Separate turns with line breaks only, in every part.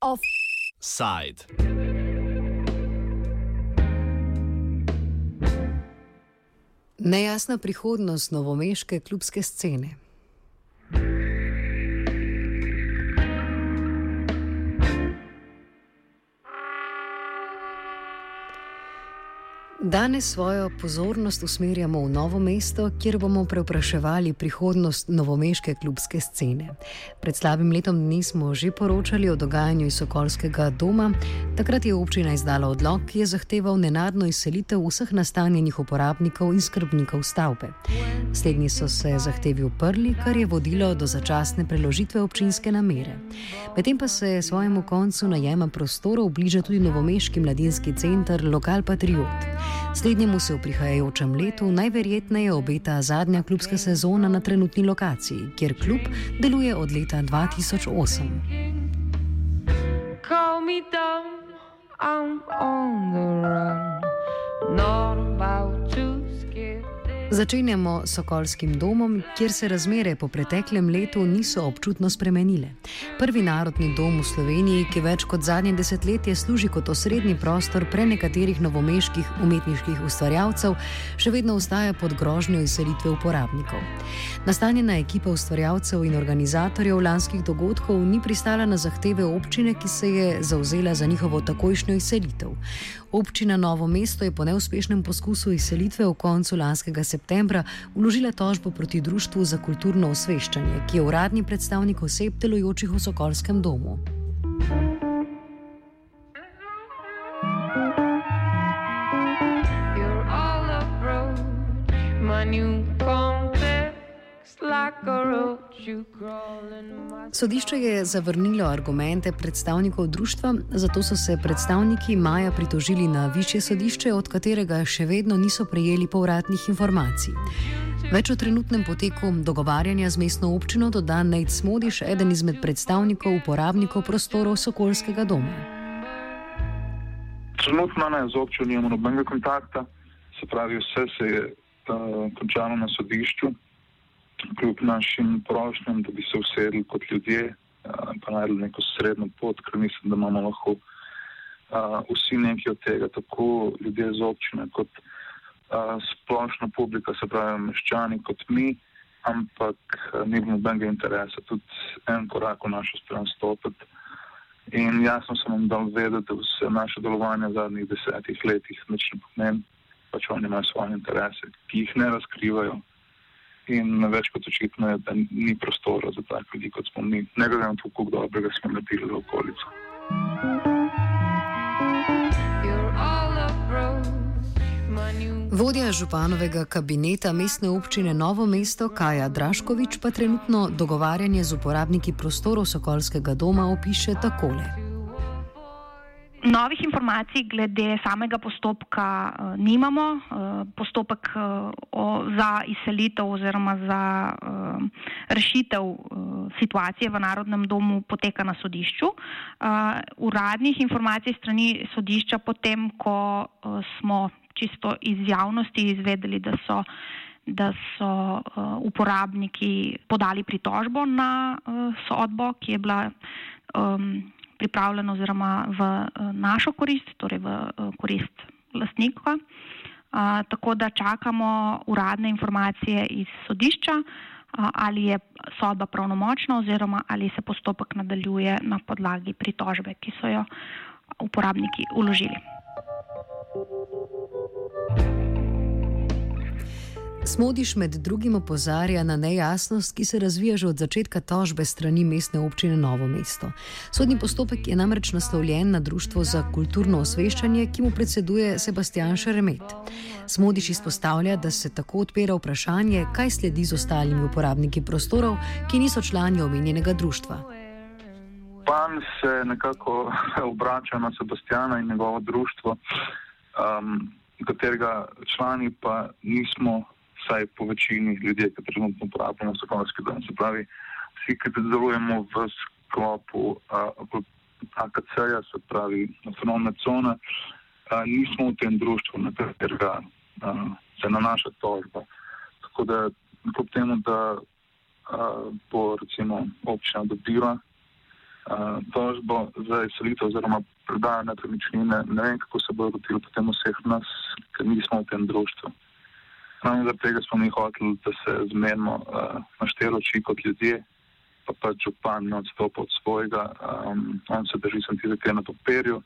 Offside.
Nejasna prihodnost novomeške klubske scene. Danes svojo pozornost usmerjamo v novo mesto, kjer bomo preopraševali prihodnost novomeške klubske scene. Pred slabim letom dni smo že poročali o dogajanju iz Sokolskega doma. Takrat je občina izdala odlog, ki je zahteval nenadno izselitev vseh nastanjenih uporabnikov in skrbnikov stavbe. Slednji so se zahtevi uprli, kar je vodilo do začasne preložitve občinske namere. Medtem pa se svojemu koncu najema prostorov bliža tudi novomeški mladinski center Lokal Patriot. Slednjemu se v prihajajočem letu najverjetneje obeta zadnja klubska sezona na trenutni lokaciji, kjer klub deluje od leta 2008. Call me dumb, I'm on the run, not about. Začenjamo s Sokolskim domom, kjer se razmere po preteklem letu niso občutno spremenile. Prvi narodni dom v Sloveniji, ki več kot zadnje desetletje služi kot osrednji prostor pre nekaterih novomeških umetniških ustvarjalcev, še vedno ostaja pod grožnjo izselitve uporabnikov. Nastanjena ekipa ustvarjalcev in organizatorjev lanskih dogodkov ni pristala na zahteve občine, ki se je zauzela za njihovo takojšnjo izselitev. Občina Novo mesto je po neuspešnem poskusu izselitve v koncu lanskega septembra vložila tožbo proti Društvu za kulturno osveščanje, ki je uradni predstavnik oseb delujočih v Sokolskem domu. Sodišče je zavrnilo argumente predstavnikov društva, zato so se predstavniki maja pritožili na više sodišče, od katerega še vedno niso prejeli povratnih informacij. Več o trenutnem poteku dogovarjanja z mestno občino doda Nate Smodiš, eden izmed predstavnikov uporabnikov prostorov Sokolskega doma.
Trenutno ne z občino nimamo nobenega kontakta, se pravi, vse se je uh, končalo na sodišču kljub našim prošnjam, da bi se usedli kot ljudje in pa najdli neko srednjo pot, ker mislim, da imamo lahko a, vsi nekaj od tega, tako ljudje z občine kot a, splošna publika, se pravi meščani kot mi, ampak ni bilo nobenega interesa tudi en korak v našo stran stopiti. In jasno sem vam dal vedeti, da vse naše delovanje v zadnjih desetih letih nič ne pomeni, pač oni imajo svoje interese, ki jih ne razkrivajo. In več kot očitno je, da ni prostora za take ljudi, kot smo mi, ne glede na to, kako dobrega smo naredili v okolico.
Vodja županovega kabineta mestne občine Novo mesto Kaja Draškovič pa trenutno dogovarjanje z uporabniki prostorov Sokolskega doma opiše takole.
Novih informacij glede samega postopka uh, nimamo. Uh, postopek o, za izselitev oziroma za rešitev situacije v Narodnem domu poteka na sodišču. Uradnih informacij strani sodišča potem, ko smo čisto iz javnosti izvedeli, da so, da so uh, uporabniki podali pritožbo na uh, sodbo, ki je bila. Um, pripravljen oziroma v eh, našo korist, torej v eh, korist lastnika. Tako da čakamo uradne informacije iz sodišča, ali je sodba pravnomočna oziroma ali se postopek nadaljuje na podlagi pritožbe, ki so jo uporabniki uložili.
Smodiš med drugim opozarja na nejasnost, ki se razvija že od začetka tožbe strani mestne občine Novo mesto. Sodni postopek je namreč naslovljen na Društvo za kulturno osveščanje, ki mu predseduje Sebastian Šeremet. Smodiš izpostavlja, da se tako odpira vprašanje, kaj sledi z ostalimi uporabniki prostorov, ki niso člani omenjenega društva.
Pan se nekako obrača na Sebastiana in njegovo društvo, um, katerega člani pa nismo vsaj po večini ljudi, ki trenutno uporabljamo sokolski dom. Se pravi, vsi, ki delujemo v sklopu AKC-ja, se pravi, autonomne cone, nismo v tem društvu, na katerega se nanaša tožba. Tako da, kljub temu, da uh, bo recimo občina dobila tožbo za izselitev oziroma prodajo nepremičnine, ne vem, kako se bo rodilo potem vseh nas, ker nismo v tem društvu. Ravno zaradi tega smo mi hoteli, da se zmenimo uh, na štiri oči kot ljudje, pa pač župan ne odstopa od svojega, um, on se drži sem tizake na papirju,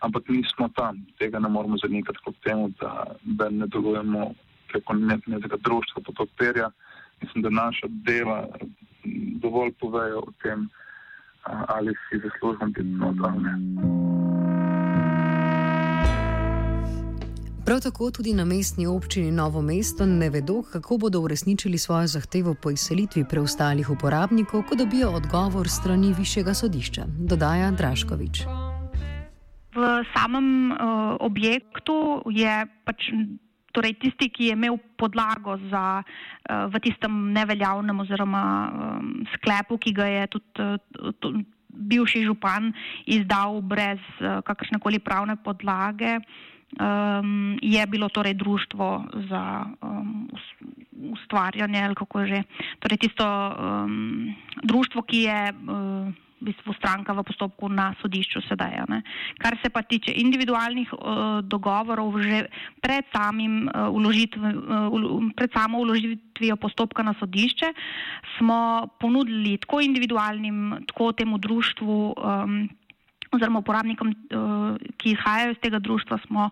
ampak nismo tam, tega ne moramo zanikati kot temu, da, da ne delujemo preko nekega društva pod papirja. Mislim, da naša dela dovolj povejo o tem, uh, ali si zaslužim biti notarne.
Prav tako tudi na mestni občini Novo mesto ne vedo, kako bodo uresničili svojo zahtevo po izselitvi preostalih uporabnikov, ko dobijo odgovor strani višjega sodišča, dodaja Draškovič.
V samem uh, objektu je pač. Torej, tisti, ki je imel podlago za, uh, v tistem neveljavnem oziroma um, sklepu, ki ga je tudi uh, bivši župan izdal brez uh, kakršne koli pravne podlage, uh, um, je bilo torej društvo za um, ustvarjanje ali kako že. Torej tisto um, društvo, ki je uh, v bistvu stranka v postopku na sodišču sedaj. Ne. Kar se pa tiče individualnih uh, dogovorov, že pred, samim, uh, uložitv, uh, pred samo uložitvijo postopka na sodišče smo ponudili tako individualnim, tako temu društvu. Um, oziroma uporabnikom, eh, ki izhajajo iz tega društva, smo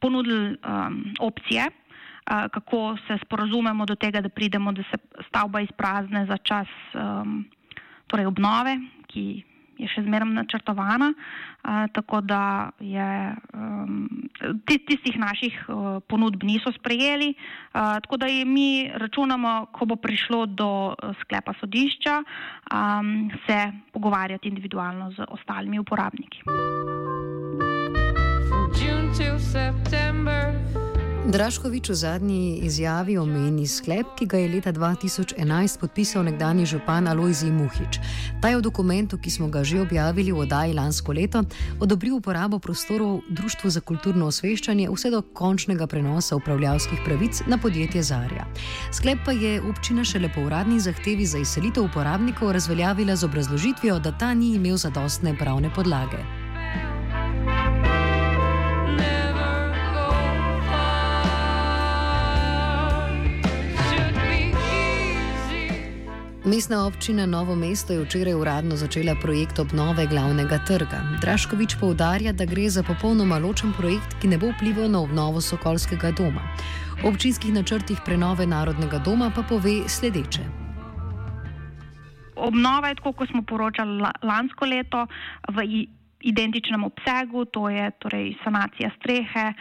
ponudili um, opcije, uh, kako se sporazumemo do tega, da pridemo, da se stavba izprazne za čas um, torej obnove, ki je še zmeraj načrtovana, uh, tako da je, um, tistih naših uh, ponudb niso sprejeli. Uh, tako da mi računamo, ko bo prišlo do sklepa sodišča, um, se pogovarjati individualno z ostalimi uporabniki.
Draškovič v zadnji izjavi omeni sklep, ki ga je leta 2011 podpisal nekdani župan Alojzi Muhič. Ta je v dokumentu, ki smo ga že objavili v oddaji lansko leto, odobril uporabo prostorov Društvu za kulturno osveščanje vse do končnega prenosa upravljavskih pravic na podjetje Zarja. Sklep pa je občina šele po uradni zahtevi za izselitev uporabnikov razveljavila z obrazložitvijo, da ta ni imel zadostne pravne podlage. Mestna občina Novo mesto je včeraj uradno začela projekt obnove glavnega trga. Draškovič poudarja, da gre za popolnoma ločen projekt, ki ne bo vplival na obnovo Sokolskega doma. O občinskih načrtih prenove Narodnega doma pa pove sledeče.
Obnova je tako, kot smo poročali lansko leto, v identičnem obsegu, to je torej sanacija strehe,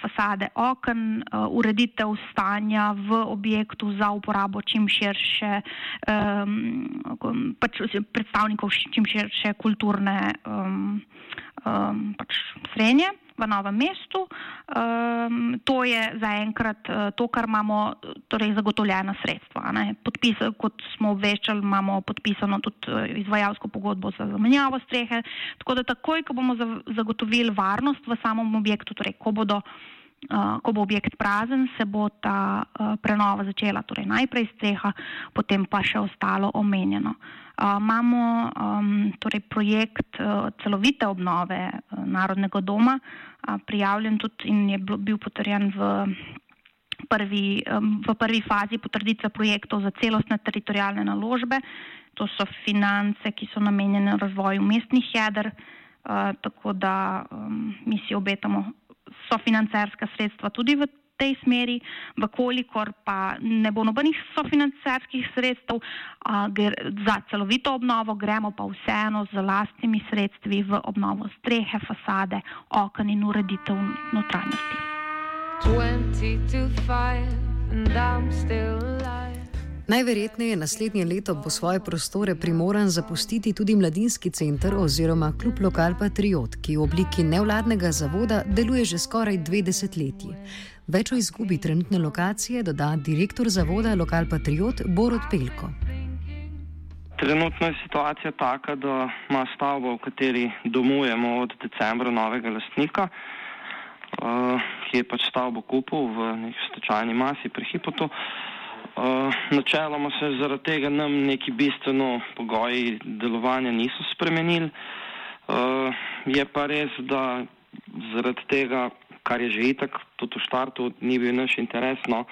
fasade oken, ureditev stanja v objektu za uporabo čim širše, pač predstavnikov čim širše kulturne pač srenje v novem mestu. Um, to je zaenkrat uh, to, kar imamo torej, zagotovljena sredstva. Podpis, kot smo obveščali, imamo podpisano tudi uh, izvajalsko pogodbo za zamenjavo strehe. Tako da takoj, ko bomo zagotovili varnost v samem objektu, torej ko bodo. Uh, ko bo objekt prazen, se bo ta uh, prenova začela, torej najprej streha, potem pa še ostalo omenjeno. Uh, imamo um, torej projekt uh, celovite obnove uh, Narodnega doma, uh, prijavljen tudi in je bil potrjen v prvi, um, v prvi fazi potrditve projektov za celostne teritorijalne naložbe. To so finance, ki so namenjene razvoju mestnih jeder, uh, tako da um, mi si obetamo sofinancerska sredstva tudi v tej smeri, vkolikor pa ne bo nobenih sofinancerskih sredstev a, za celovito obnovo, gremo pa vseeno z lastnimi sredstvi v obnovo strehe, fasade, okn in ureditev notranjosti. 20 to 5 and I'm
still alive. Najverjetneje naslednje leto bo svoje prostore primoran zapustiti tudi mladinski center oziroma klub Lokal Patriot, ki v obliki nevladnega zavoda deluje že skoraj dve desetletji. Več o izgubi trenutne lokacije doda direktor zavoda Lokal Patriot Borod Pelko.
Trenutno je situacija taka, da ima stavba, v kateri domujemo od decembra novega lastnika, uh, ki je pač stavbo kupil v neki stečajni masi pri Hipotu. Uh, načeloma se zaradi tega nam neki bistveno pogoji delovanja niso spremenili. Uh, je pa res, da zaradi tega, kar je že itak, tudi v štartu ni bil naš interes, no,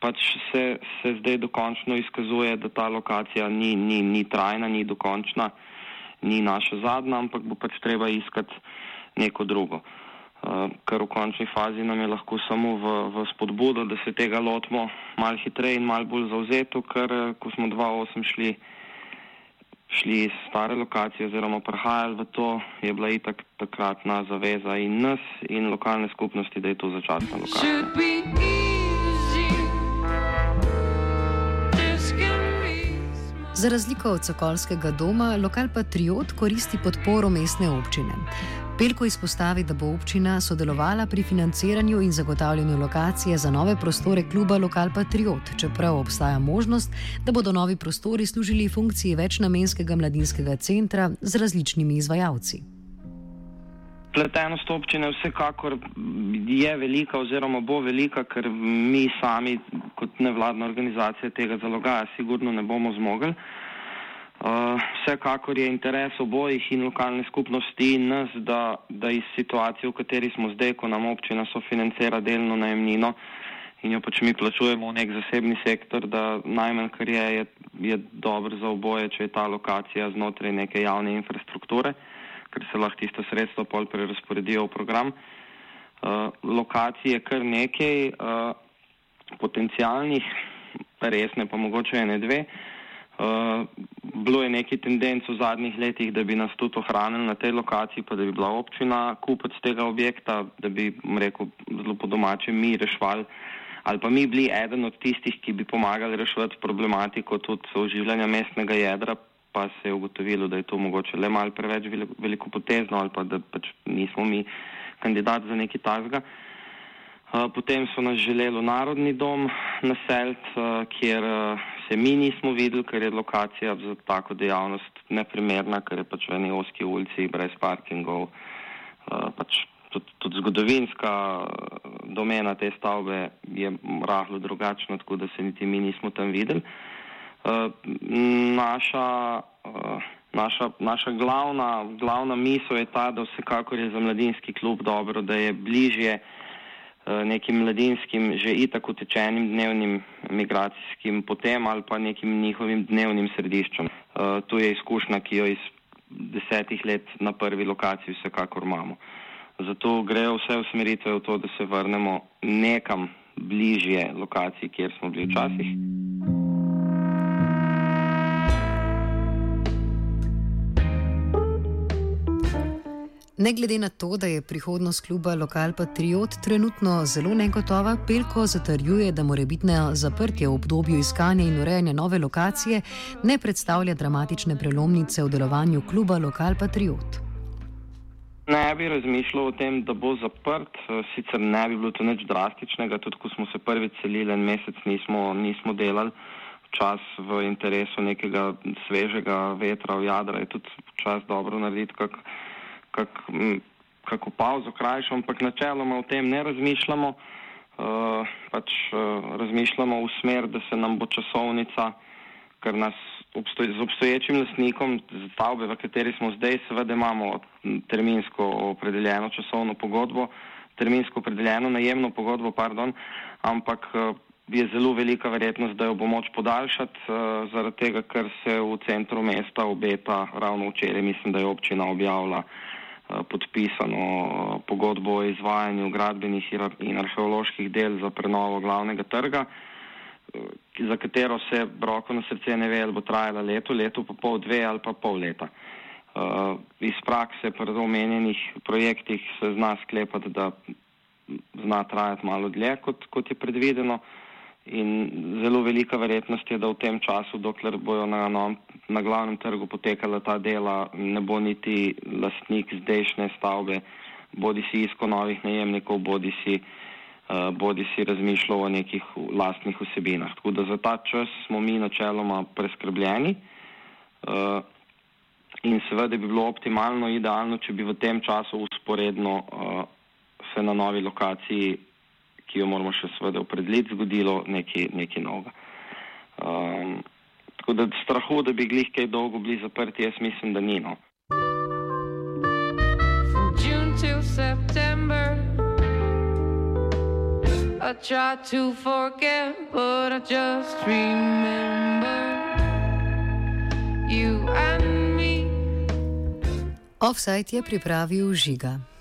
pač se, se zdaj dokončno izkazuje, da ta lokacija ni, ni, ni trajna, ni dokončna, ni naša zadnja, ampak bo pač treba iskati neko drugo. Uh, kar v končni fazi nam je lahko samo v, v spodbudo, da se tega lotimo malo hitreje in malo bolj zauzeto, ker eh, ko smo 2.8 šli, šli iz stare lokacije oziroma prihajali v to, je bila itak takratna zaveza in nas in lokalne skupnosti, da je to začasna lokacija.
Za razliko od Sokolskega doma, lokal Patriot koristi podporo mestne občine. Pelko izpostavi, da bo občina sodelovala pri financiranju in zagotavljanju lokacije za nove prostore kluba Lokal Patriot, čeprav obstaja možnost, da bodo novi prostori služili funkciji večnamenskega mladinskega centra z različnimi izvajalci.
Pletenost občine vsekakor je velika oziroma bo velika, ker mi sami kot nevladna organizacija tega zalogaja sigurno ne bomo zmogli. Uh, vsekakor je interes obojih in lokalne skupnosti in nas, da, da iz situacije, v kateri smo zdaj, ko nam občina sofinancira delno najemnino in jo pač mi plačujemo v nek zasebni sektor, da najmanj, kar je, je, je dobro za oboje, če je ta lokacija znotraj neke javne infrastrukture, ker se lahko tiste sredstva pol prerasporedijo v program. Uh, lokacij je kar nekaj uh, potencijalnih, resne pa mogoče ene dve. Uh, bilo je neki tendenc v zadnjih letih, da bi nas tudi ohranili na tej lokaciji, pa da bi bila občina kupec tega objekta, da bi, rekel, zelo po domače mi rešvali ali pa mi bili eden od tistih, ki bi pomagali reševati problematiko tudi oživljanja mestnega jedra, pa se je ugotovilo, da je to mogoče le mal preveč veliko potezno ali pa da pač nismo mi kandidat za neki tazga. Uh, Potem so nas želeli v Narodni dom naseliti, kjer se mi nismo videli, ker je lokacija za tako dejavnost neprimerna, ker je pač v eni oski ulici brez parkingov. Pač tudi, tudi zgodovinska domena te stavbe je rahlo drugačna, tako da se niti mi nismo tam videli. Naša, naša, naša glavna, glavna misel je ta, da vsekakor je za mladinski klub dobro, da je bližje Eh, nekim mladinskim, že itak utečenim dnevnim migracijskim potem ali pa nekim njihovim dnevnim središčem. Uh, to je izkušnja, ki jo iz desetih let na prvi lokaciji vsekakor imamo. Zato grejo vse usmeritve v to, da se vrnemo nekam bližje lokaciji, kjer smo bili včasih.
Ne glede na to, da je prihodnost kluba Lokal Patriot trenutno zelo negotova, Pelko zatrjuje, da morebitne zaprtje v obdobju iskanja in urejanja nove lokacije ne predstavlja dramatične prelomnice v delovanju kluba Lokal Patriot.
Ne bi razmišljal o tem, da bo zaprt, sicer ne bi bilo to nič drastičnega, tudi ko smo se prvič selili, en mesec nismo, nismo delali, čas v interesu nekega svežega vetra v jadra je tudi čas dobro narediti kak, kako pauzo krajšo, ampak načeloma o tem ne razmišljamo. Uh, pač uh, razmišljamo v smer, da se nam bo časovnica, ker nas obstoj, z obstoječim lastnikom stavbe, v kateri smo zdaj, seveda imamo terminsko opredeljeno časovno pogodbo, terminsko opredeljeno najemno pogodbo, pardon, ampak uh, je zelo velika verjetnost, da jo bo moč podaljšati, uh, zaradi tega, ker se v centru mesta obeta ravno včeraj, mislim, da je občina objavila uh, podpisano pogodbo o izvajanju gradbenih in arheoloških del za prenovo glavnega trga, eh, za katero se broko na srce ne ve, ali bo trajala leto, leto pa pol, dve ali pa pol leta. Uh, iz prakse pri omenjenih projektih se zna sklepati, da zna trajati malo dlje, kot, kot je predvideno. In zelo velika verjetnost je, da v tem času, dokler bojo na, no, na glavnem trgu potekala ta dela, ne bo niti lastnik zdajšnje stavbe, bodi si isko novih najemnikov, bodi si, uh, bodi si razmišljal o nekih lastnih vsebinah. Tako da za ta čas smo mi načeloma preskrbljeni uh, in seveda bi bilo optimalno, idealno, če bi v tem času usporedno uh, se na novi lokaciji, ki jo moramo še seveda opredeliti, zgodilo nekaj, nekaj novega. Um, tako da strahu, da bi glih kaj dolgo bili zaprti, jaz mislim, da ni. No. I try to forget, but I just remember you and me. Offside je pripravil žiga.